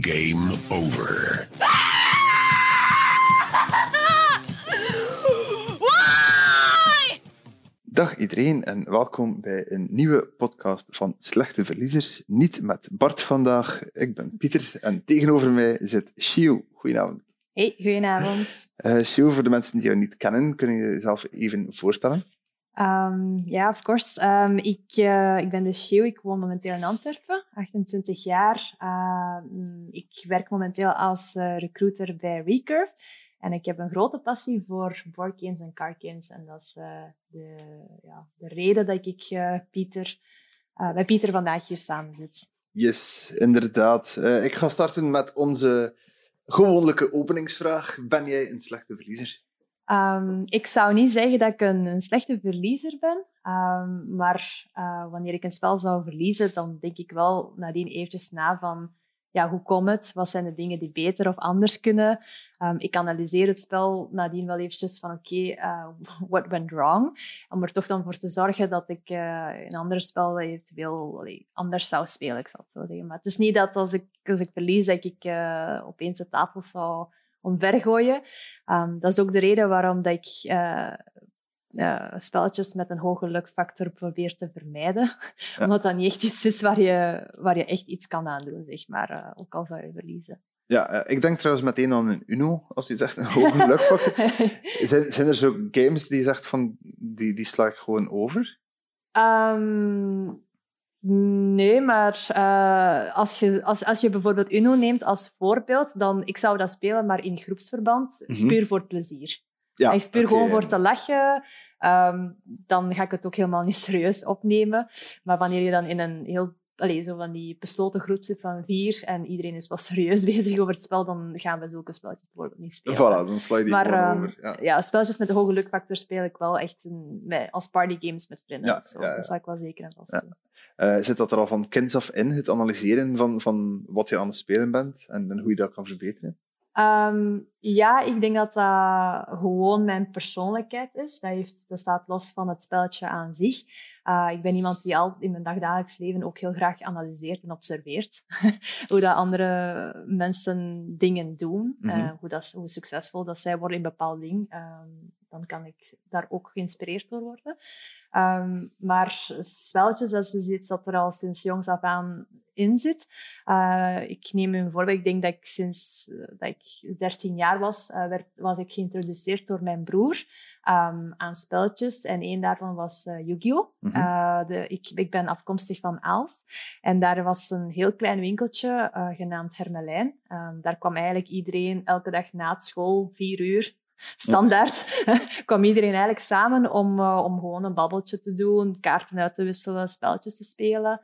Game over. Dag iedereen en welkom bij een nieuwe podcast van Slechte Verliezers. Niet met Bart vandaag, ik ben Pieter en tegenover mij zit Shio. Goedenavond. Hey, goedenavond. Uh, Shio, voor de mensen die jou niet kennen, kun je jezelf even voorstellen? Um, ja, of course. Um, ik, uh, ik ben de Shio, ik woon momenteel in Antwerpen, 28 jaar. Uh, ik werk momenteel als uh, recruiter bij Recurve. En ik heb een grote passie voor boardgames en cardgames. En dat is uh, de, ja, de reden dat ik Pieter, bij Pieter vandaag hier samen zit. Yes, inderdaad. ik ga starten met onze gewone openingsvraag. Ben jij een slechte verliezer? Um, ik zou niet zeggen dat ik een, slechte verliezer ben. Um, maar wanneer ik een spel zou verliezen, dan denk ik wel nadien eventjes na van ja, hoe komt het? Wat zijn de dingen die beter of anders kunnen? Um, ik analyseer het spel nadien wel eventjes van oké, uh, what went wrong? Om er toch dan voor te zorgen dat ik uh, een ander spel eventueel anders zou spelen, ik zal het zo zeggen. Maar het is niet dat als ik, als ik verlies, dat ik opeens de tafel zou omvergooien. Um, dat is ook de reden waarom dat ik uh, spelletjes met een hoge gelukfactor probeer te vermijden. Ja. Omdat dat niet echt iets is waar je, waar je echt iets kan aan doen, zeg maar. Uh, ook al zou je verliezen. Ja, ik denk trouwens meteen aan een Uno, als je zegt een hoge gelukfactor. zijn, zijn er zo games die je zegt van, die, die sla ik gewoon over? Um, nee, maar uh, als, je, als, als je bijvoorbeeld Uno neemt als voorbeeld, dan ik zou dat spelen, maar in groepsverband, mm -hmm. puur voor plezier. Ja, Echt puur okay, gewoon voor te lachen. Um, dan ga ik het ook helemaal niet serieus opnemen. Maar wanneer je dan in een heel allez, zo van die besloten groep zit van vier en iedereen is wel serieus bezig over het spel, dan gaan we zulke spelletjes bijvoorbeeld niet spelen. Voilà, dan sla je die maar, um, over. Ja. ja. spelletjes met een hoge gelukfactor speel ik wel echt een, met, als partygames met vrienden. Ja, zo. ja, Dat zou ik wel zeker en vast doen. Uh, zit dat er al van kinds af in, het analyseren van, van wat je aan het spelen bent en, en hoe je dat kan verbeteren? Um, ja, ik denk dat dat gewoon mijn persoonlijkheid is. Dat, heeft, dat staat los van het spelletje aan zich. Uh, ik ben iemand die al in mijn dagdagelijks leven ook heel graag analyseert en observeert. hoe dat andere mensen dingen doen. Mm -hmm. uh, hoe, dat, hoe succesvol dat zij worden in bepaald ding. Um, dan kan ik daar ook geïnspireerd door worden. Um, maar spelletjes, dat is iets dat er al sinds jongs af aan in zit. Uh, ik neem een voorbeeld. Ik denk dat ik sinds dat ik 13 jaar was, uh, werd, was ik geïntroduceerd door mijn broer um, aan spelletjes. En één daarvan was uh, Yu-Gi-Oh! Mm -hmm. de, ik, ik ben afkomstig van Aalst. En daar was een heel klein winkeltje genaamd Hermelijn. Um, daar kwam eigenlijk iedereen elke dag na school, vier uur, standaard kwam iedereen eigenlijk samen om, uh, om gewoon een babbeltje te doen, kaarten uit te wisselen, spelletjes te spelen.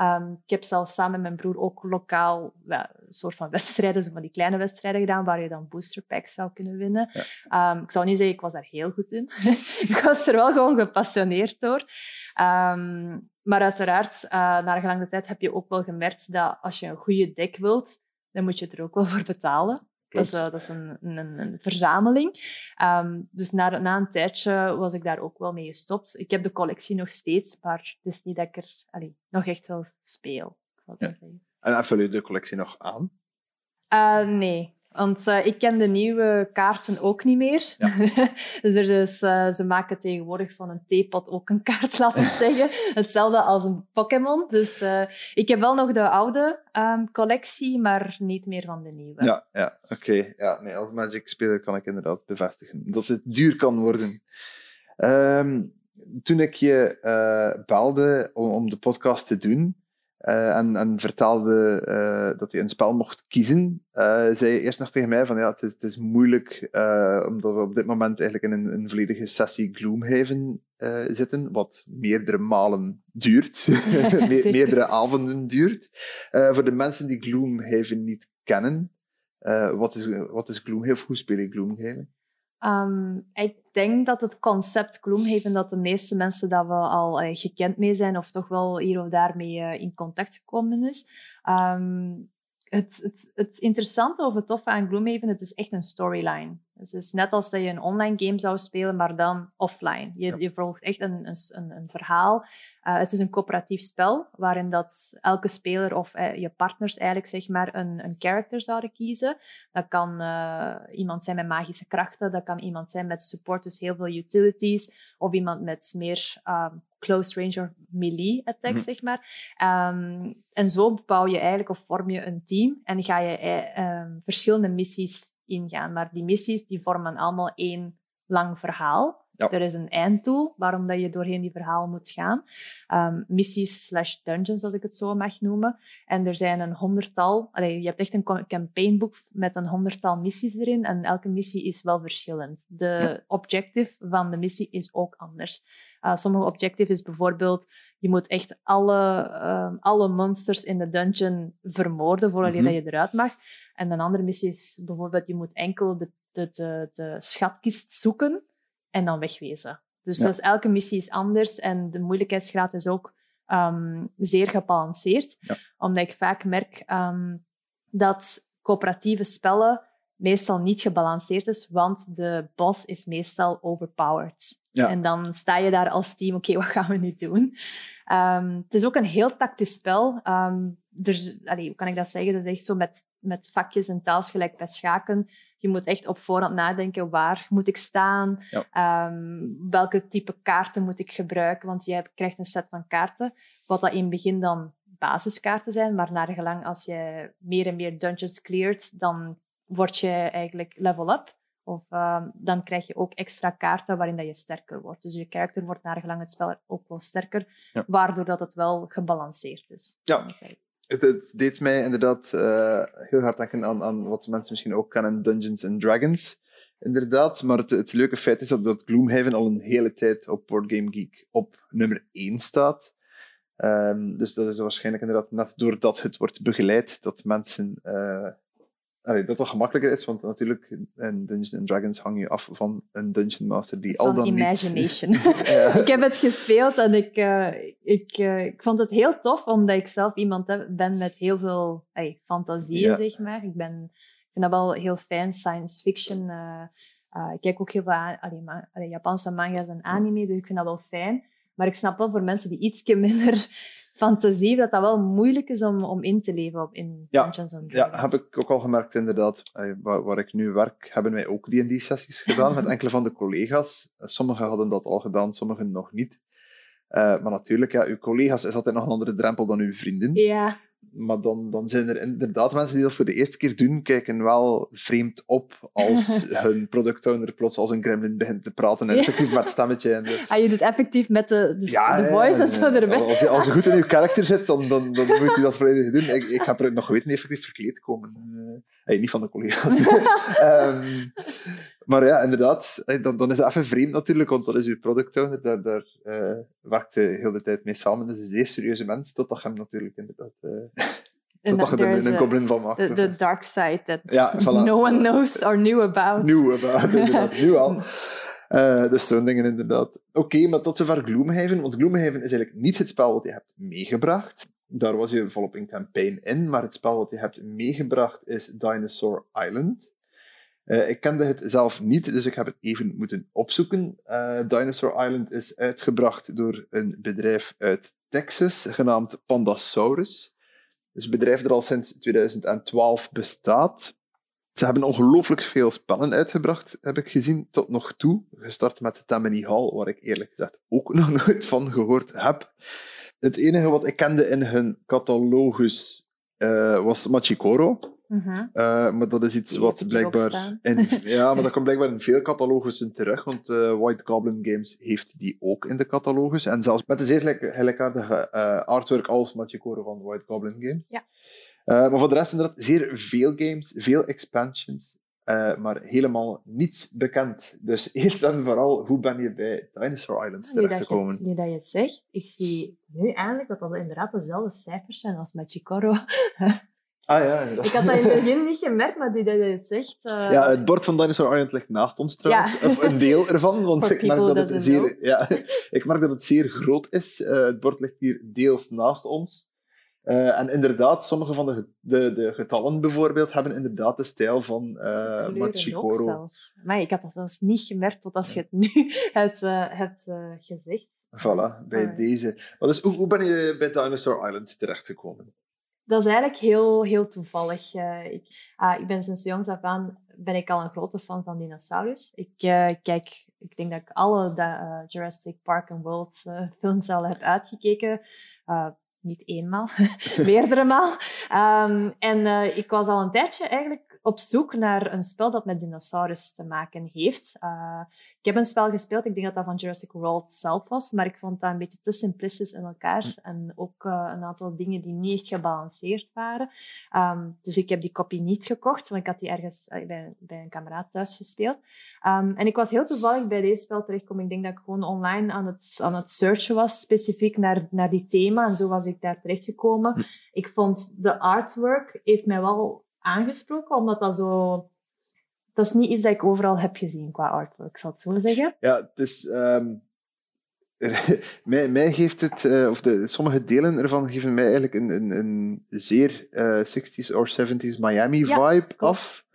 Um, ik heb zelfs samen met mijn broer ook lokaal een soort van wedstrijden, zo van die kleine wedstrijden gedaan, waar je dan booster packs zou kunnen winnen. Ja. Um, ik zou niet zeggen, ik was daar heel goed in. ik was er wel gewoon gepassioneerd door. Um, maar uiteraard, uh, na gelang de tijd heb je ook wel gemerkt dat als je een goede deck wilt, dan moet je er ook wel voor betalen. Dat is, dat is een, een, een verzameling. Um, dus na, na een tijdje was ik daar ook wel mee gestopt. Ik heb de collectie nog steeds, maar het is niet dat ik er allee, nog echt wel speel. Ja. En vul je de collectie nog aan? Uh, nee, want uh, ik ken de nieuwe kaarten ook niet meer. Ja. dus uh, ze maken tegenwoordig van een theepot ook een kaart, laten zeggen. Hetzelfde als een Pokémon. Dus uh, ik heb wel nog de oude um, collectie, maar niet meer van de nieuwe. Ja, ja oké. Okay. Ja, nee, als Magic-speler kan ik inderdaad bevestigen dat het duur kan worden. Um, toen ik je belde om, om de podcast te doen, uh, en, en, vertelde uh, dat hij een spel mocht kiezen, uh, zei eerst nog tegen mij van ja, het is, het is moeilijk omdat we op dit moment eigenlijk in een, een volledige sessie Gloomhaven zitten, wat meerdere malen duurt, Me meerdere avonden duurt. voor de mensen die Gloomhaven niet kennen, wat, is, wat is Gloomhaven? Hoe speel je Gloomhaven? Um, ik denk dat het concept Gloomhaven, dat de meeste mensen dat we al uh, gekend mee zijn, of toch wel hier of daar mee uh, in contact gekomen is. Um, het, het, het interessante of het toffe aan Gloomhaven, het is echt een storyline. Dus het is net als dat je een online game zou spelen, maar dan offline. Je, Ja. je volgt echt een, een, een, verhaal. Uh, het is een coöperatief spel, waarin dat elke speler of uh, je partners eigenlijk zeg maar een, een character zouden kiezen. Dat kan uh, iemand zijn met magische krachten, dat kan iemand zijn met support, dus heel veel utilities, of iemand met meer um, close range of melee attack, Mhm. zeg maar. Um, en zo bouw je eigenlijk of vorm je een team en ga je eh, um, verschillende missies ingaan. Maar die missies die vormen allemaal één lang verhaal. Ja. Er is een einddoel waarom dat je doorheen die verhaal moet gaan. Um, missies slash dungeons, als ik het zo mag noemen. En er zijn een honderdtal... Allee, je hebt echt een campaignboek met een honderdtal missies erin. En elke missie is wel verschillend. De Ja. objective van de missie is ook anders. Uh, sommige objective is bijvoorbeeld... Je moet echt alle, um, alle monsters in de dungeon vermoorden voordat Mhm. je eruit mag. En een andere missie is bijvoorbeeld... Je moet enkel de, de, de, de schatkist zoeken en dan wegwezen. Dus Ja. dus elke missie is anders en de moeilijkheidsgraad is ook um, zeer gebalanceerd. Ja. Omdat ik vaak merk um, dat coöperatieve spellen meestal niet gebalanceerd is, want de boss is meestal overpowered. Ja. En dan sta je daar als team, oké, okay, wat gaan we nu doen? Um, het is ook een heel tactisch spel. Um, er, hoe kan ik dat zeggen? Dat is echt zo met, met vakjes en taals gelijk bij schaken. Je moet echt op voorhand nadenken, waar moet ik staan? Ja. Um, welke type kaarten moet ik gebruiken? Want je krijgt een set van kaarten, wat dat in het begin dan basiskaarten zijn, maar naar gelang als je meer en meer dungeons cleart, dan word je eigenlijk level up. Of um, dan krijg je ook extra kaarten waarin dat je sterker wordt. Dus je karakter wordt naar gelang het spel ook wel sterker, Ja. waardoor dat het wel gebalanceerd is. Ja. Het, deed mij inderdaad eh, heel hard denken aan, aan wat mensen misschien ook kennen, Dungeons and Dragons. Inderdaad, maar het, leuke feit is dat, dat Gloomhaven al een hele tijd op Board Game Geek op nummer 1 staat. Ehm, dus dat is waarschijnlijk inderdaad net doordat het wordt begeleid dat mensen. eh, allee, dat dat gemakkelijker is, want natuurlijk in Dungeons and Dragons hang je af van een Dungeon Master die al dan Imagination. niet. Ik heb het gespeeld en ik, uh, ik, uh, ik vond het heel tof, omdat ik zelf iemand heb, ben met heel veel hey, fantasieën, zeg maar. Ik, ben, ik vind dat wel heel fijn, science fiction. Uh, ik kijk ook heel veel aan, allee, ma allee, Japanse manga's en anime, dus ik vind dat wel fijn. Maar ik snap wel voor mensen die iets minder fantasie, dat dat wel moeilijk is om, om in te leven op in Ja. Ja, heb ik ook al gemerkt, inderdaad. Waar, waar ik nu werk, hebben wij ook D&D-sessies gedaan met enkele van de collega's. Sommigen hadden dat al gedaan, sommigen nog niet. Eh, maar natuurlijk, ja, uw collega's is altijd nog een andere drempel dan uw vrienden. Ja, Maar dan, dan zijn er inderdaad mensen die dat voor de eerste keer doen, kijken wel vreemd op als hun product owner plots als een gremlin begint te praten en effectief met het stemmetje. En de, ah, je doet effectief met de, de, de ja, voice en zo erbij. Als je, als je goed in je karakter zit, dan, dan, dan moet je dat volledig doen. Ik, ik heb er nog geweten effectief verkleed komen. Eh, hey, niet van de collega's. Ehm, maar ja, inderdaad, eh, dan, dan is het even vreemd natuurlijk, want dat is uw product owner. Daar, daar eh, werkt hij heel de tijd mee samen. Dat is een zeer serieuze mens, totdat je hem natuurlijk inderdaad... eh En totdat je er een, goblin van maakt. The, the dark side that Ja, voilà. no one knows or knew about. Nieuw, about, inderdaad. Nu al. Eh, dus zo'n dingen inderdaad. Oké, maar tot zover Gloomhaven. Want Gloomhaven is eigenlijk niet het spel wat je hebt meegebracht. Daar was je volop in campaign in. Maar het spel wat je hebt meegebracht is Dinosaur Island. Eh, ik kende het zelf niet, dus ik heb het even moeten opzoeken. Eh, Dinosaur Island is uitgebracht door een bedrijf uit Texas, genaamd Pandasaurus. Dus een bedrijf dat al sinds 2012 bestaat. Ze hebben ongelooflijk veel spellen uitgebracht, heb ik gezien, tot nog toe. Gestart met Tammany Hall, waar ik eerlijk gezegd ook nog nooit van gehoord heb. Het enige wat ik kende in hun catalogus eh, was Machikoro. Mhm. Eh, maar dat is iets Die wat blijkbaar... In, ja, maar dat komt blijkbaar in veel catalogussen terug, want eh, White Goblin Games heeft die ook in de catalogus. En zelfs met een zeer gelijk- gelijkaardige eh, artwork als Machikoro van White Goblin Games. Ja. Eh, maar voor de rest inderdaad zeer veel games, veel expansions, eh, maar helemaal niets bekend. Dus eerst en vooral, hoe ben je bij Dinosaur Island Nu terechtgekomen? nu dat je het zegt, ik zie nu eindelijk dat dat inderdaad dezelfde cijfers zijn als met Chicoro. Ah ja, inderdaad. Ik had dat in het begin niet gemerkt, maar nu dat je het zegt... eh, Ja, het bord van Dinosaur Island ligt naast ons trouwens. Of een deel ervan, want For ik merk, dat het zeer, ja, ik merk dat het zeer groot is. Eh, het bord ligt hier deels naast ons. Eh, en inderdaad, sommige van de, de, de getallen bijvoorbeeld hebben inderdaad de stijl van uh, Machikoro. Maar ik had dat zelfs niet gemerkt tot als je het nu hebt, hebt gezegd. Voilà, bij deze. Maar dus, hoe, hoe ben je bij Dinosaur Island terechtgekomen? Dat is eigenlijk heel, heel toevallig. Eh, ik, ah, ik ben sinds jongs af aan ben ik al een grote fan van dinosaurus. Ik eh, kijk, ik denk dat ik alle eh, Jurassic Park en World films al heb uitgekeken. Niet eenmaal, meerdere maal. Ehm, en ik was al een tijdje eigenlijk op zoek naar een spel dat met dinosaurus te maken heeft. Eh, ik heb een spel gespeeld, ik denk dat dat van Jurassic World zelf was, maar ik vond dat een beetje te simplistisch in elkaar en ook eh, een aantal dingen die niet echt gebalanceerd waren. Ehm, dus ik heb die kopie niet gekocht, want ik had die ergens eh, bij, bij een kameraad thuis gespeeld. Ehm, en ik was heel toevallig bij deze spel terechtgekomen. Ik denk dat ik gewoon online aan het, aan het searchen was, specifiek naar, naar die thema. En zo was ik daar terechtgekomen. Hm. Ik vond de artwork heeft mij wel aangesproken, omdat dat zo... Dat is niet iets dat ik overal heb gezien qua artwork, ik zal het zo zeggen. Ja, het is... ehm, mij, mij geeft het, eh, of de, sommige delen ervan geven mij eigenlijk een, een, een zeer eh, 60s of 70s Miami Ja, vibe klopt. af.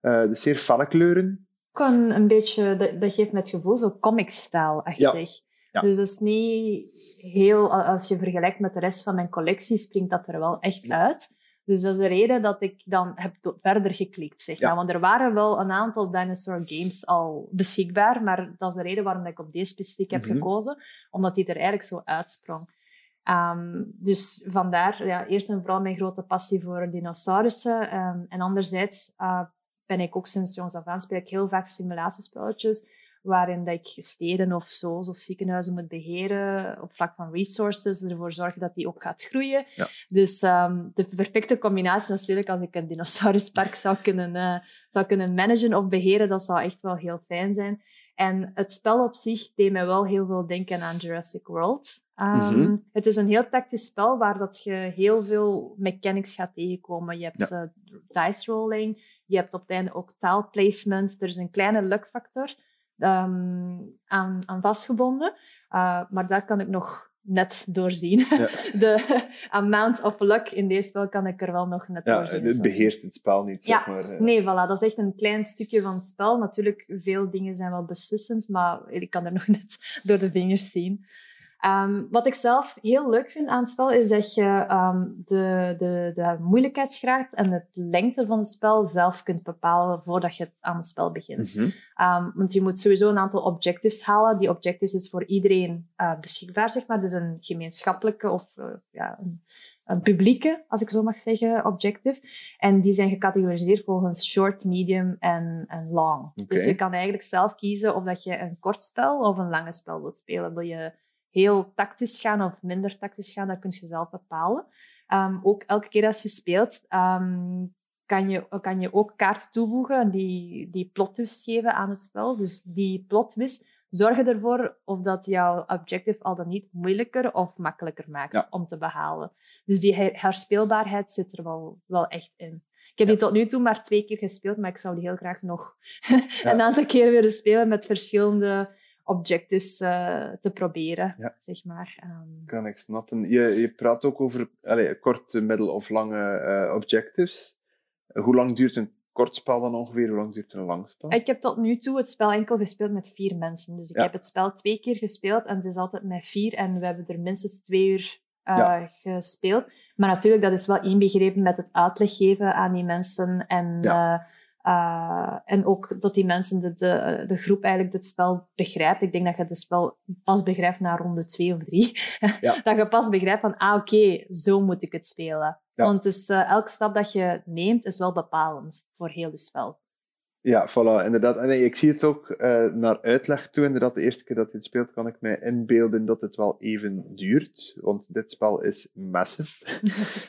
Dus zeer felle kleuren. Ook een, beetje, dat, dat geeft me het gevoel zo comic-style-achtig. Ja. Dus dat is niet heel, als je vergelijkt met de rest van mijn collectie, springt dat er wel echt uit. Dus dat is de reden dat ik dan heb verder geklikt, zeg Ja. maar. Want er waren wel een aantal dinosaur games al beschikbaar, maar dat is de reden waarom ik op deze specifiek heb Mhm. gekozen, omdat die er eigenlijk zo uitsprong. Ehm, dus vandaar, ja, eerst en vooral mijn grote passie voor dinosaurussen. ehm, en anderzijds eh, ben ik ook sinds jongs af aan speel ik heel vaak simulatiespelletjes waarin dat ik steden of zo's of ziekenhuizen moet beheren op vlak van resources, ervoor zorgen dat die ook gaat groeien. Ja. Dus ehm, de perfecte combinatie natuurlijk als ik een dinosauruspark zou kunnen, eh, zou kunnen managen of beheren, dat zou echt wel heel fijn zijn. En het spel op zich deed mij wel heel veel denken aan Jurassic World. Ehm, Mhm. Het is een heel tactisch spel waar dat je heel veel mechanics gaat tegenkomen. Je hebt eh, dice rolling, je hebt op het einde ook taalplacement. Er is een kleine luck ehm, aan, aan vastgebonden. Uh, maar daar kan ik nog net doorzien. Ja. De amount of luck in deze spel kan ik er wel nog net Ja, doorzien. het beheert het spel niet, Ja, zeg maar. eh. Nee, voilà, dat is echt een klein stukje van het spel. Natuurlijk, veel dingen zijn wel beslissend, maar ik kan er nog net door de vingers zien. Ehm, wat ik zelf heel leuk vind aan het spel, is dat je ehm, de, de, de moeilijkheidsgraad en de lengte van het spel zelf kunt bepalen voordat je het aan het spel begint. Mhm. Um, want je moet sowieso een aantal objectives halen. Die objectives is voor iedereen uh, beschikbaar, zeg maar. Dus een gemeenschappelijke of uh, ja, een, een, publieke, als ik zo mag zeggen, objective. En die zijn gecategoriseerd volgens short, medium en, en long. Okay. Dus je kan eigenlijk zelf kiezen of dat je een kort spel of een lange spel wilt spelen. Wil je heel tactisch gaan of minder tactisch gaan, dat kun je zelf bepalen. Um, ook elke keer als je speelt, um, kan je, kan je ook kaarten toevoegen die, die plot twist geven aan het spel. Dus die plot twist zorgen ervoor of dat jouw objective al dan niet moeilijker of makkelijker maakt Ja. om te behalen. Dus die her herspeelbaarheid zit er wel, wel echt in. Ik heb Ja. die tot nu toe maar twee keer gespeeld, maar ik zou die heel graag nog een aantal keer willen spelen met verschillende objectives uh, te proberen, Ja. zeg maar. Um, Kan ik snappen. Je, je praat ook over allez, korte, middel- of lange uh, objectives. Hoe lang duurt een kort spel dan ongeveer? Hoe lang duurt een lang spel? Ik heb tot nu toe het spel enkel gespeeld met vier mensen. Dus ik Ja. heb het spel twee keer gespeeld en het is altijd met vier. En we hebben er minstens twee uur uh, Ja. gespeeld. Maar natuurlijk, dat is wel inbegrepen met het uitleg geven aan die mensen. En, Ja. Uh, en ook dat die mensen, de, de, de groep eigenlijk het spel begrijpt. Ik denk dat je het spel pas begrijpt na ronde twee of drie. Ja. dat je pas begrijpt van, ah oké, zo moet ik het spelen. Ja. Want dus, uh, elke stap dat je neemt is wel bepalend voor heel het spel. Ja, voilà, inderdaad. En ik zie het ook uh, naar uitleg toe. Inderdaad, de eerste keer dat je het speelt, kan ik mij inbeelden dat het wel even duurt. Want dit spel is massive.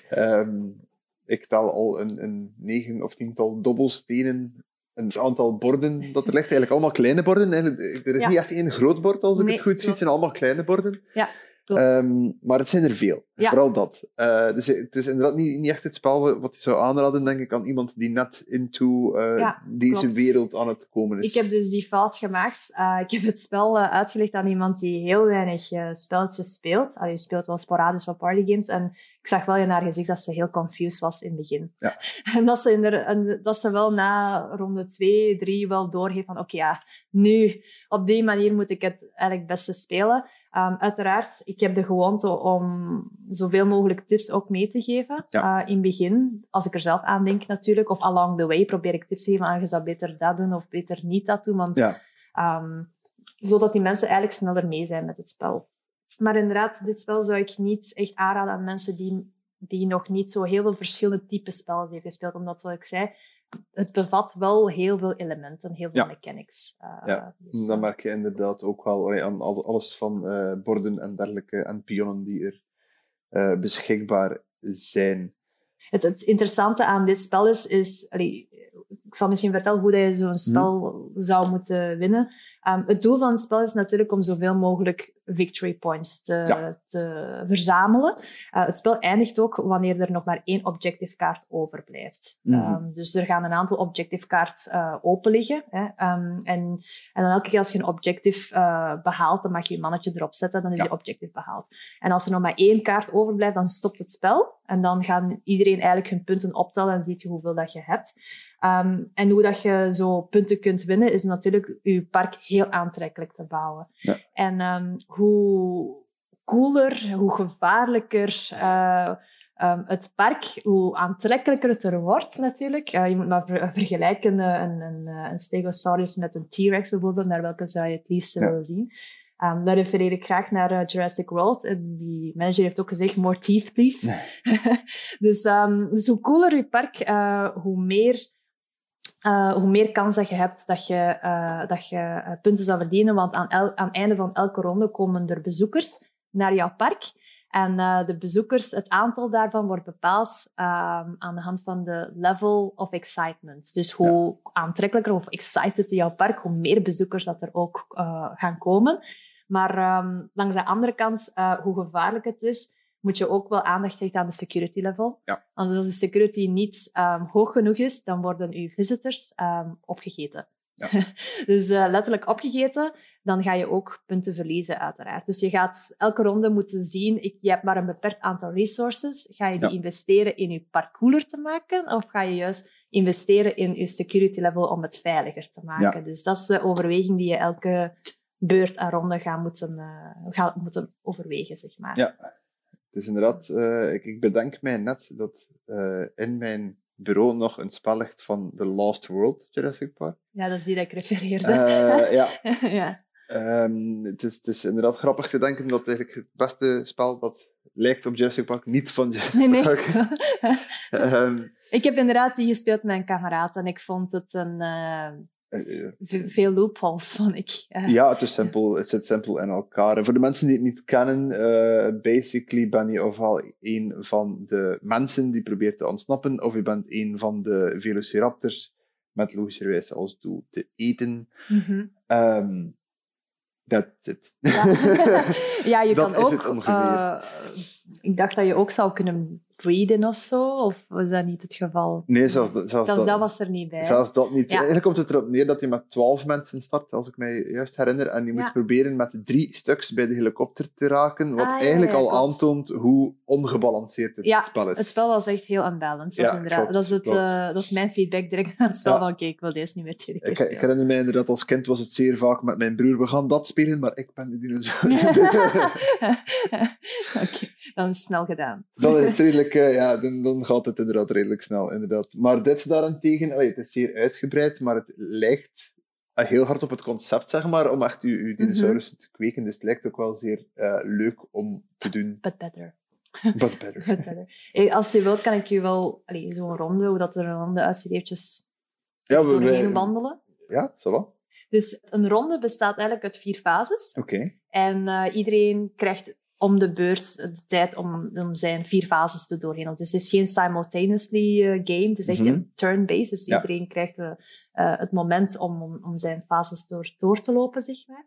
um, ik tel al een, een negen of tiental dobbelstenen, een aantal borden dat er ligt. Eigenlijk allemaal kleine borden. Er is Ja. niet echt één groot bord, als ik Nee, het goed zie. Het zijn allemaal kleine borden. Ja. Ehm, maar het zijn er veel. Ja. Vooral dat. Eh, dus het is inderdaad niet, niet echt het spel wat- je zou aanraden, denk ik, aan iemand die net into eh, Ja, deze klopt. wereld aan het komen is. Ik heb dus die fout gemaakt. Eh, ik heb het spel uitgelegd aan iemand die heel weinig spelletjes speelt. Allee, je speelt wel sporadisch wat partygames. En ik zag wel in haar gezicht dat ze heel confused was in het begin. Ja. En dat ze, in de, en dat ze wel na ronde twee, drie wel doorgeeft van oké, ja, nu, op die manier moet ik het eigenlijk het beste spelen. Ehm, uiteraard, ik heb de gewoonte om zoveel mogelijk tips ook mee te geven. Ja. Eh, in het begin, als ik er zelf aan denk natuurlijk, of along the way, probeer ik tips te geven aan je zou beter dat doen of beter niet dat doen. Want, Ja. ehm, zodat die mensen eigenlijk sneller mee zijn met het spel. Maar inderdaad, dit spel zou ik niet echt aanraden aan mensen die, die nog niet zo heel veel verschillende typen spellen hebben gespeeld. Omdat, zoals ik zei, het bevat wel heel veel elementen, heel veel Ja. mechanics. Eh, Ja, dus, Dan eh, merk je inderdaad ook wel allee, aan al- alles van eh, borden en dergelijke en pionnen die er beschikbaar zijn. Het, het interessante aan dit spel is, is allee, ik zal misschien vertellen hoe dat je zo'n spel zou moeten winnen. Ehm, het doel van het spel is natuurlijk om zoveel mogelijk victory points te, Ja. te verzamelen. Uh, het spel eindigt ook wanneer er nog maar één objective kaart overblijft. Mhm. Ehm, dus er gaan een aantal objective kaarts uh, open liggen. Hè, um, en, en dan elke keer als je een objective uh, behaalt, dan mag je je mannetje erop zetten, dan is Ja. die objective behaald. En als er nog maar één kaart overblijft, dan stopt het spel. En dan gaan iedereen eigenlijk hun punten optellen en ziet je hoeveel dat je hebt. En hoe dat je zo punten kunt winnen, is natuurlijk je park heel aantrekkelijk te bouwen. Ja. En um, hoe cooler, hoe gevaarlijker uh, um, het park, hoe aantrekkelijker het er wordt natuurlijk. Uh, je moet maar ver vergelijken uh, een, een, een Stegosaurus met een T-Rex bijvoorbeeld, naar welke zou je het liefst Ja. willen zien. Um, daar refereer ik graag naar uh, Jurassic World. En die manager heeft ook gezegd, more teeth, please. dus, um, dus hoe cooler je park, uh, hoe meer... Uh, hoe meer kans dat je hebt dat je, uh, dat je uh, punten zou verdienen. Want aan, el aan het einde van elke ronde komen er bezoekers naar jouw park. En uh, de bezoekers, het aantal daarvan wordt bepaald um, aan de hand van de level of excitement. Dus hoe ja. aantrekkelijker of excited jouw park, hoe meer bezoekers dat er ook gaan komen. Maar um, langs de andere kant, hoe gevaarlijk het is, moet je ook wel aandacht hechten aan de security level. Ja. Want als de security niet um, hoog genoeg is, dan worden uw visitors um, opgegeten. Ja. dus uh, letterlijk opgegeten, dan ga je ook punten verliezen, uiteraard. Dus je gaat elke ronde moeten zien, ik, je hebt maar een beperkt aantal resources. Ga je die Ja. investeren in je park cooler te maken, of ga je juist investeren in je security level om het veiliger te maken? Ja. Dus dat is de overweging die je elke beurt en ronde gaat moeten, uh, gaat moeten overwegen, zeg maar. Ja. Dus inderdaad, uh, ik, ik, bedenk mij net dat uh, in mijn bureau nog een spel ligt van The Lost World, Jurassic Park. Ja, dat is die dat ik refereerde. Uh, ja. ja. Um, het, is, het is inderdaad grappig te denken dat eigenlijk het beste spel dat lijkt op Jurassic Park niet van Jurassic nee, nee. Park is. um, ik heb inderdaad die gespeeld met een kameraad en ik vond het een... Uh, uh, veel loopholes, vond ik. Ja, het, is simpel, het zit simpel in elkaar. En voor de mensen die het niet kennen, uh, basically ben je ofwel een van de mensen die probeert te ontsnappen, of je bent een van de velociraptors met logischerwijs als doel te eten. Mm -hmm. um, that's it. Ja, ja je dat kan ook... Uh, ik dacht dat je ook zou kunnen breeden of zo, of was dat niet het geval? Nee, zelfs, zelfs, zelfs dat, dat was er niet bij. Zelfs dat niet. Ja. Eigenlijk komt het erop neer dat je met twaalf mensen start, als ik mij juist herinner, en je moet Ja. proberen met drie stuks bij de helikopter te raken, wat Ah, eigenlijk ja, al klopt. aantoont hoe ongebalanceerd het spel is. Het spel was echt heel unbalanced. Dat, Ja, is, inderdaad, klopt, dat, is, het, uh, dat is mijn feedback direct aan het spel. Van, oké, ik wil deze niet meer keer Ik, ik herinner mij inderdaad, als kind was het zeer vaak met mijn broer, we gaan dat spelen, maar ik ben de dinosaurus. Oké, dan is het snel gedaan. dan is het redelijk, uh, ja, dan, dan gaat het inderdaad redelijk snel, inderdaad. Maar dit daarentegen, allee, het is zeer uitgebreid, maar het lijkt uh, heel hard op het concept, zeg maar, om echt uw, uw dinosaurussen te kweken. Dus het lijkt ook wel zeer uh, leuk om te doen. But better. But better. But better. Als je wilt, kan ik je wel zo'n ronde, hoe dat er een ronde uitziet, eventjes Ja, we, doorheen wandelen. ja, zo wat. Dus een ronde bestaat eigenlijk uit vier fases. Oké. En uh, iedereen krijgt om de beurt de tijd om, om zijn vier fases te doorheen. Dus het is geen simultaneously uh, game, het is echt Mhm. een turn-based. Dus Ja. iedereen krijgt uh, uh, het moment om, om, om zijn fases door, door te lopen, zeg maar.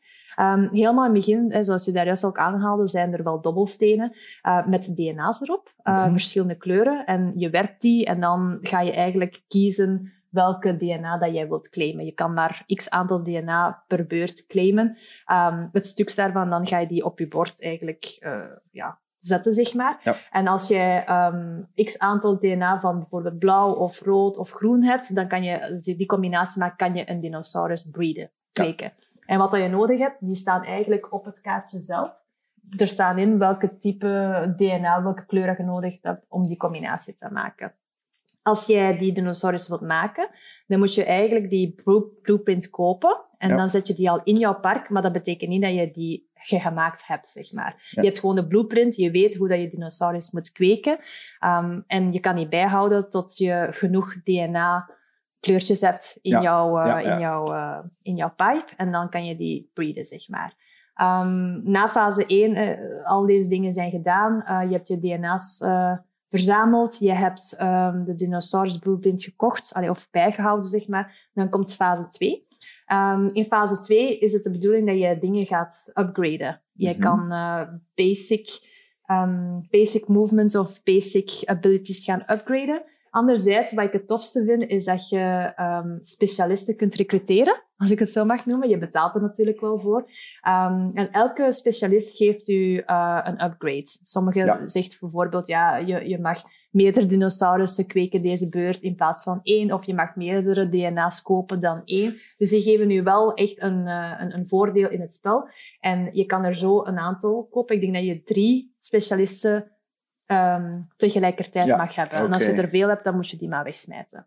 Um, helemaal in het begin, zoals je daar juist ook aanhaalde, zijn er wel dobbelstenen uh, met DNA's erop, Mhm. verschillende kleuren. En je werpt die en dan ga je eigenlijk kiezen welke DNA dat jij wilt claimen. Je kan maar x aantal DNA per beurt claimen. Um, het stuk daarvan, dan ga je die op je bord eigenlijk uh, ja, zetten, zeg maar. Ja. En als jij um, x aantal DNA van bijvoorbeeld blauw of rood of groen hebt, dan kan je, als je die combinatie maakt, kan je een dinosaurus breeden, kweken. Ja. En wat dat je nodig hebt, die staan eigenlijk op het kaartje zelf. Er staan in welke type DNA, welke kleur je nodig hebt om die combinatie te maken. Als jij die dinosaurus wilt maken, dan moet je eigenlijk die blueprint kopen. En ja. dan zet je die al in jouw park, maar dat betekent niet dat je die gemaakt hebt, zeg maar. Ja. Je hebt gewoon de blueprint, je weet hoe dat je dinosaurus moet kweken. Um, en je kan die bijhouden tot je genoeg DNA kleurtjes hebt in, ja. jouw, uh, in, jouw, uh, in jouw pipe. En dan kan je die breeden, zeg maar. Um, na fase 1, uh, al deze dingen zijn gedaan. je hebt je DNA's verzameld. Je hebt um, de dinosaurus blueprint gekocht, allee, of bijgehouden, zeg maar. Dan komt fase 2. Um, in fase 2 is het de bedoeling dat je dingen gaat upgraden. Je mm -hmm. kan uh, basic, um, basic movements of basic abilities gaan upgraden. Anderzijds, wat ik het tofste vind, is dat je um, specialisten kunt recruteren, als ik het zo mag noemen. Je betaalt er natuurlijk wel voor. Um, en elke specialist geeft u uh, een upgrade. Sommigen ja. zegt bijvoorbeeld, ja, je, je mag meerdere dinosaurussen kweken deze beurt in plaats van één, of je mag meerdere DNA's kopen dan één. Dus die geven u wel echt een, uh, een, een voordeel in het spel. En je kan er zo een aantal kopen. Ik denk dat je drie specialisten um, tegelijkertijd ja, mag hebben. Okay. En als je er veel hebt, dan moet je die maar wegsmijten.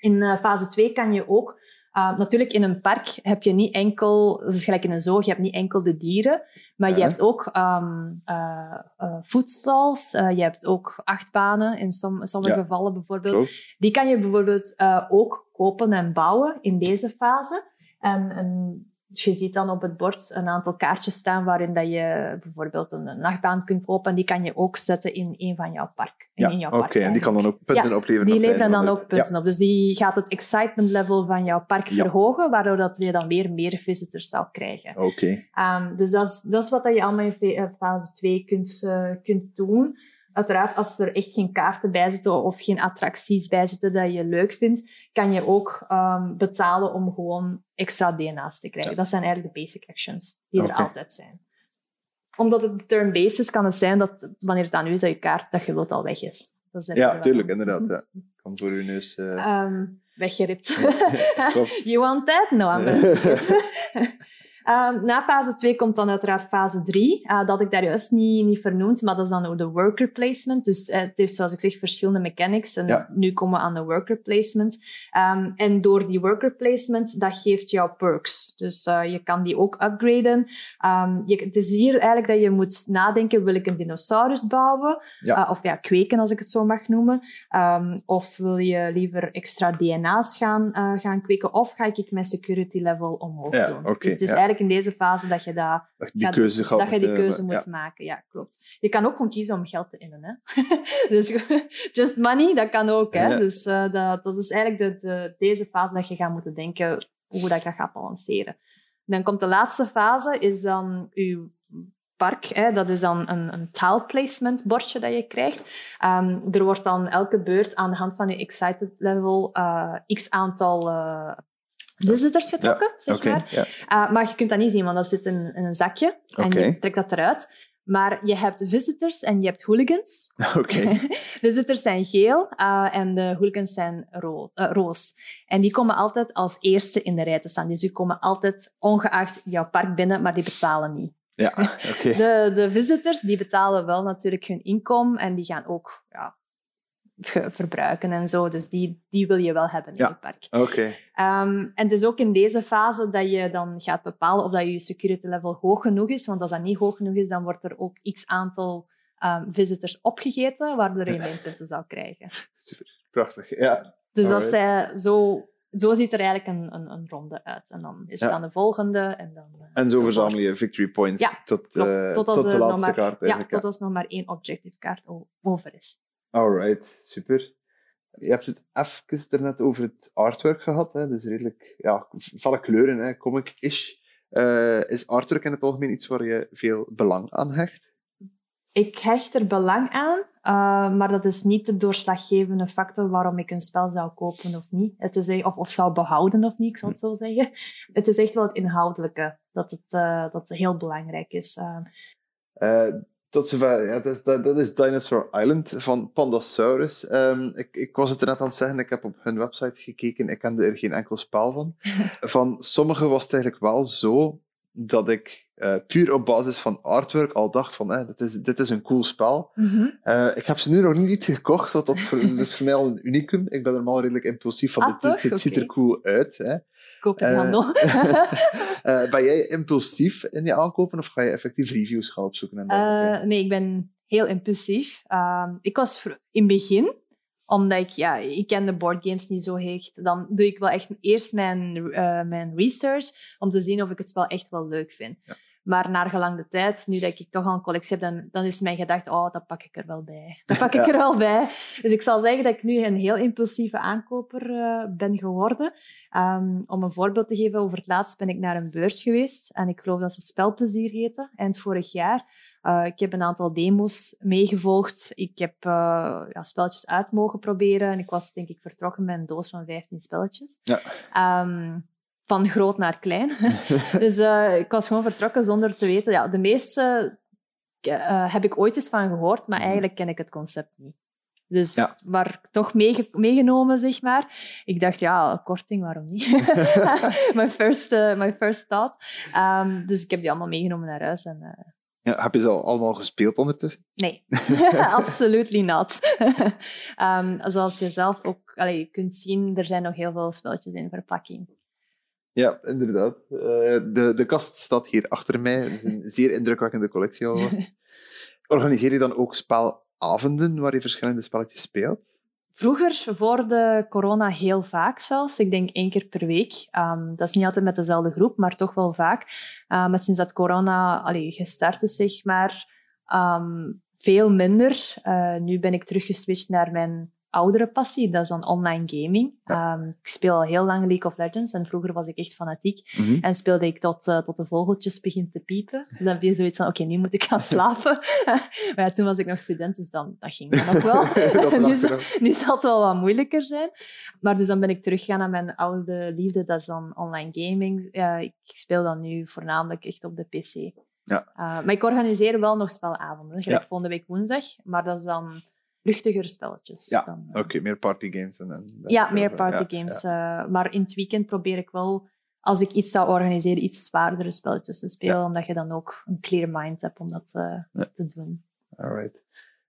In uh, fase 2 kan je ook... Uh, natuurlijk, in een park heb je niet enkel... Dat is gelijk in een zoo, je hebt niet enkel de dieren, maar je hebt ook um, je hebt ook achtbanen in som, sommige ja. gevallen bijvoorbeeld. Die kan je bijvoorbeeld ook kopen en bouwen in deze fase. En, en je ziet dan op het bord een aantal kaartjes staan waarin dat je bijvoorbeeld een nachtbaan kunt kopen. En die kan je ook zetten in een van jouw park. Ja, in jouw oké. Okay, en die kan dan ook punten ja, opleveren? die leveren dan ook punten ja. op. Dus die gaat het excitement level van jouw park ja. verhogen, waardoor dat je dan weer meer visitors zou krijgen. Oké. Okay. Um, dus dat is, dat is wat je allemaal in fase 2 kunt, uh, kunt doen. Uiteraard, als er echt geen kaarten bij zitten of geen attracties bij zitten dat je leuk vindt, kan je ook um, betalen om gewoon extra DNA's te krijgen. Ja. Dat zijn eigenlijk de basic actions die okay. er altijd zijn. Omdat het turn-based is, kan het zijn dat wanneer het aan u is dat je kaart dat je wilt al weg is. Dat is ja, tuurlijk, inderdaad. Ja. Kom voor uw neus. Uh... Um, weggeript. you want that? No, I'm Um, na fase 2 komt dan uiteraard fase 3. Uh, dat had ik daar juist niet, niet vernoemd, maar dat is dan de worker placement. Dus uh, het heeft, zoals ik zeg, verschillende mechanics. En ja. nu komen we aan de worker placement. Um, en door die worker placement, dat geeft jou perks. Dus uh, je kan die ook upgraden. Um, je, het is hier eigenlijk dat je moet nadenken, wil ik een dinosaurus bouwen? Ja. of ja, kweken, als ik het zo mag noemen. of wil je liever extra DNA's gaan, gaan kweken? Of ga ik mijn security level omhoog ja, doen? Okay, dus het is ja. Eigenlijk in deze fase dat je, dat, dat je die keuze, gaat, dat je die keuze moet ja. maken. Ja, klopt. Je kan ook gewoon kiezen om geld te innen. Hè? dus just money, dat kan ook. Hè? Ja. Dus uh, dat, dat is eigenlijk de, de, deze fase dat je gaat moeten denken hoe dat je gaat balanceren. Dan komt de laatste fase, is dan je park. Hè? Dat is dan een, een tile placement bordje dat je krijgt. Um, er wordt dan elke beurt aan de hand van je excited level uh, x aantal uh, visitors getrokken, ja, zeg okay, maar. Ja. Uh, maar je kunt dat niet zien, want dat zit in, in een zakje. En okay. je trekt dat eruit. Maar je hebt visitors en je hebt hooligans. Okay. visitors zijn geel uh, en de hooligans zijn ro uh, roos. En die komen altijd als eerste in de rij te staan. Dus die komen altijd ongeacht jouw park binnen, maar die betalen niet. Ja, okay. de, de visitors die betalen wel natuurlijk hun inkomen en die gaan ook ja, verbruiken en zo. Dus die, die wil je wel hebben in ja. je park. Oké. Um, en het is ook in deze fase dat je dan gaat bepalen of dat je security level hoog genoeg is. Want als dat niet hoog genoeg is, dan wordt er ook x aantal um, visitors opgegeten, waardoor je minpunten zou krijgen. Super, prachtig. Ja. Dus als zij zo zo ziet er eigenlijk een, een, een ronde uit. En dan is het Ja. aan de volgende. En, dan, eh, En zo verzamel je victory points Ja, tot, eh, tot, tot, als de er nog laatste maar, kaart Ja, tot als nog maar één objective kaart over is. Alright, super. Je hebt het even daarnet over het artwork gehad. Hè? Dus redelijk ja, felle kleuren, hè? comic-ish. Eh, is artwork in het algemeen iets waar je veel belang aan hecht? Ik hecht er belang aan, eh, maar dat is niet de doorslaggevende factor waarom ik een spel zou kopen of niet. Het is, e- of, of zou behouden of niet, ik zal het zo zeggen. Het is echt wel het inhoudelijke dat het, eh, dat heel belangrijk is. Tot zover, ja, dat, is, dat, dat is Dinosaur Island van Pandasaurus. Ehm, ik, ik was het er net aan het zeggen, ik heb op hun website gekeken, ik kende er geen enkel spel van. van sommige was het eigenlijk wel zo dat ik eh, puur op basis van artwork al dacht van, eh, dit, is, dit is een cool spel. Eh, ik heb ze nu nog niet gekocht, wat dat voor, dus voor mij al een unicum. Ik ben normaal redelijk impulsief van, Ah, dit, dit ziet er cool uit. Hè. Koop het Eh, handel. Eh, ben jij impulsief in je aankopen of ga je effectief reviews gaan opzoeken? En? Eh, nee, ik ben heel impulsief. Ehm, ik was in het begin, omdat ik, ja, ik ken de boardgames niet zo hecht, dan doe ik wel echt eerst mijn, eh, mijn research om te zien of ik het spel echt wel leuk vind. Ja. Maar naar gelang de tijd, nu dat ik toch al een collectie heb, dan, dan is mijn gedachte, oh, dat pak ik er wel bij. Dat pak ik Ja. er wel bij. Dus ik zal zeggen dat ik nu een heel impulsieve aankoper eh, ben geworden. Ehm, om een voorbeeld te geven, over het laatst ben ik naar een beurs geweest. En ik geloof dat ze Spelplezier heette, eind vorig jaar. Uh, ik heb een aantal demo's meegevolgd. Ik heb uh, ja, spelletjes uit mogen proberen. En ik was denk ik vertrokken met een doos van 15 spelletjes. Ja. Um, van groot naar klein. dus uh, ik was gewoon vertrokken zonder te weten. Ja, de meeste uh, heb ik ooit eens van gehoord, maar eigenlijk ken ik het concept niet. Dus Ja. maar toch meege meegenomen, zeg maar. Ik dacht, ja, korting, waarom niet? my, first, uh, my first thought. Um, dus ik heb die allemaal meegenomen naar huis. En, uh, ja, heb je ze al allemaal gespeeld ondertussen? Nee, absoluut not. um, zoals je zelf ook allee, kunt zien, er zijn nog heel veel spelletjes in verpakking. Ja, inderdaad. Uh, de, de kast staat hier achter mij. Het is een zeer indrukwekkende collectie alvast. Organiseer je dan ook spelavonden waar je verschillende spelletjes speelt? Vroeger, voor de corona, heel vaak zelfs. Ik denk één keer per week. Um, dat is niet altijd met dezelfde groep, maar toch wel vaak. Uh, maar sinds dat corona allee, gestart is, zeg maar, um, veel minder. Uh, nu ben ik teruggeswitcht naar mijn oudere passie, dat is dan online gaming. Ja. Um, ik speel al heel lang League of Legends en vroeger was ik echt fanatiek. Mm -hmm. En speelde ik tot, uh, tot de vogeltjes begint te piepen. Dan heb je zoiets van, oké, okay, nu moet ik gaan slapen. maar ja, toen was ik nog student, dus dan, dat ging dan nog wel. nu, nu zal het wel wat moeilijker zijn. Maar dus dan ben ik teruggegaan naar mijn oude liefde, dat is dan online gaming. Uh, ik speel dan nu voornamelijk echt op de PC. Ja. Uh, maar ik organiseer wel nog spelavonden, Ja. volgende week woensdag. Maar dat is dan luchtigere spelletjes. Ja, dan, oké, okay, meer partygames. En, en, ja, meer partygames. Ja, uh, maar in het weekend probeer ik wel, als ik iets zou organiseren, iets zwaardere spelletjes te spelen, Ja. omdat je dan ook een clear mind hebt om dat uh, Ja. te doen. Alright.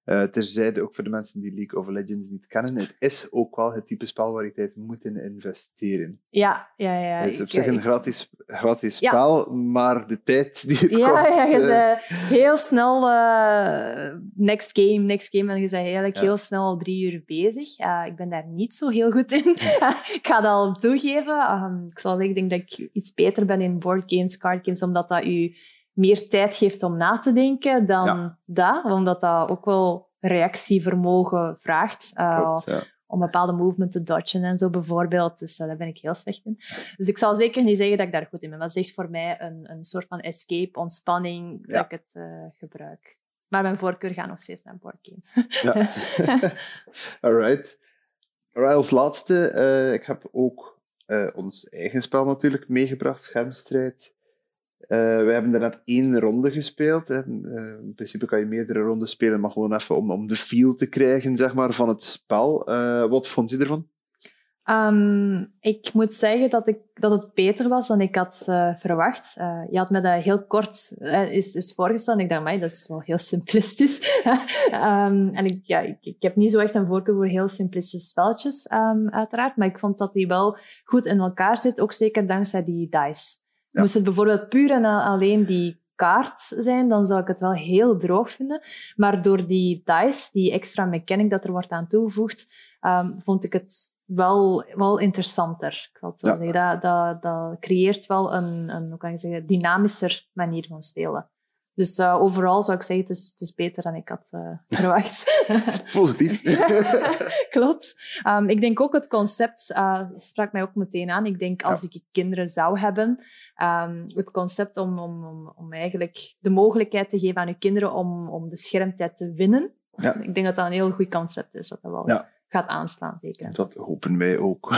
Uh, terzijde, ook voor de mensen die League of Legends niet kennen, het is ook wel het type spel waar je tijd moet in investeren. Ja, ja, ja. Het is op ik- zich een ik- gratis, gratis Ja. spel, maar de tijd die het Ja, kost... ja, je eh, zei heel snel uh, next game, next game. En je bent eigenlijk Ja. heel snel al drie uur bezig. Uh, ik ben daar niet zo heel goed in. ik ga dat al toegeven. Um, ik zal zeggen, ik denk dat ik iets beter ben in board games, card games, omdat dat u meer tijd geeft om na te denken dan Ja. dat. Omdat dat ook wel reactievermogen vraagt. Uh, klopt, ja. om bepaalde movement te dodgen en zo bijvoorbeeld. Dus uh, daar ben ik heel slecht in. Dus ik zal zeker niet zeggen dat ik daar goed in ben. Maar het is echt voor mij een, een soort van escape, ontspanning, Ja. dat ik het uh, gebruik. Maar mijn voorkeur gaat nog steeds naar boardgames. Ja. Alright. Alright, als laatste, eh, ik heb ook eh, ons eigen spel natuurlijk meegebracht, Schermstrijd. Eh, wij hebben daarnet één ronde gespeeld. Hè. Eh, in principe kan je meerdere rondes spelen, maar gewoon even om, om de feel te krijgen zeg maar, van het spel. Eh, wat vond je ervan? Um, ik moet zeggen dat, ik, dat het beter was dan ik had verwacht. Je had me dat heel kort is, is voorgesteld ik dacht, maar dat is wel heel simplistisch. um, en ik, ja, ik, heb niet zo echt een voorkeur voor heel simplistische spelletjes, um, uiteraard. Maar ik vond dat die wel goed in elkaar zit, ook zeker dankzij die dice. Ja. Moest het bijvoorbeeld puur en alleen die kaart zijn, dan zou ik het wel heel droog vinden. Maar door die dice, die extra mechanic dat er wordt aan toegevoegd, ehm, vond ik het wel, wel interessanter. Ik zal het zo Ja. zeggen. Dat, dat, dat creëert wel een, een hoe kan zeggen, dynamischer manier van spelen. Dus eh, overal zou ik zeggen, het is, het is beter dan ik had eh, verwacht. Positief. Klopt. Ehm, ik denk ook het concept eh, sprak mij ook meteen aan. Ik denk als ik kinderen zou hebben, ehm, het concept om, om, om, om eigenlijk de mogelijkheid te geven aan uw kinderen om, om de schermtijd te winnen. Ja. Ik denk dat dat een heel goed concept is, dat dat wel Ja. gaat aanslaan, zeker. Dat hopen wij ook.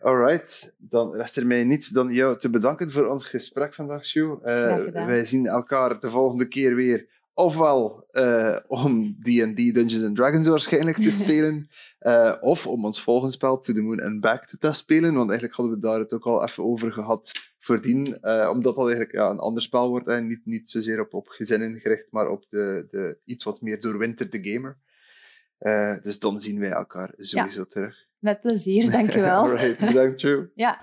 Alright, dan rest er mij niets dan jou te bedanken voor ons gesprek vandaag, Sjoe. Gedaan. wij zien elkaar de volgende keer weer, ofwel eh, om D&D Dungeons and Dragons waarschijnlijk te spelen, eh, of om ons volgende spel, To the Moon and Back, te spelen, want eigenlijk hadden we daar het ook al even over gehad voordien, omdat dat eigenlijk ja, een ander spel wordt, en niet, niet zozeer op, op gezinnen gericht, maar op de, de iets wat meer doorwinterde gamer. Dus dan zien wij elkaar sowieso terug. Met plezier, dankjewel. Alright, bedankt, Joe. Ja.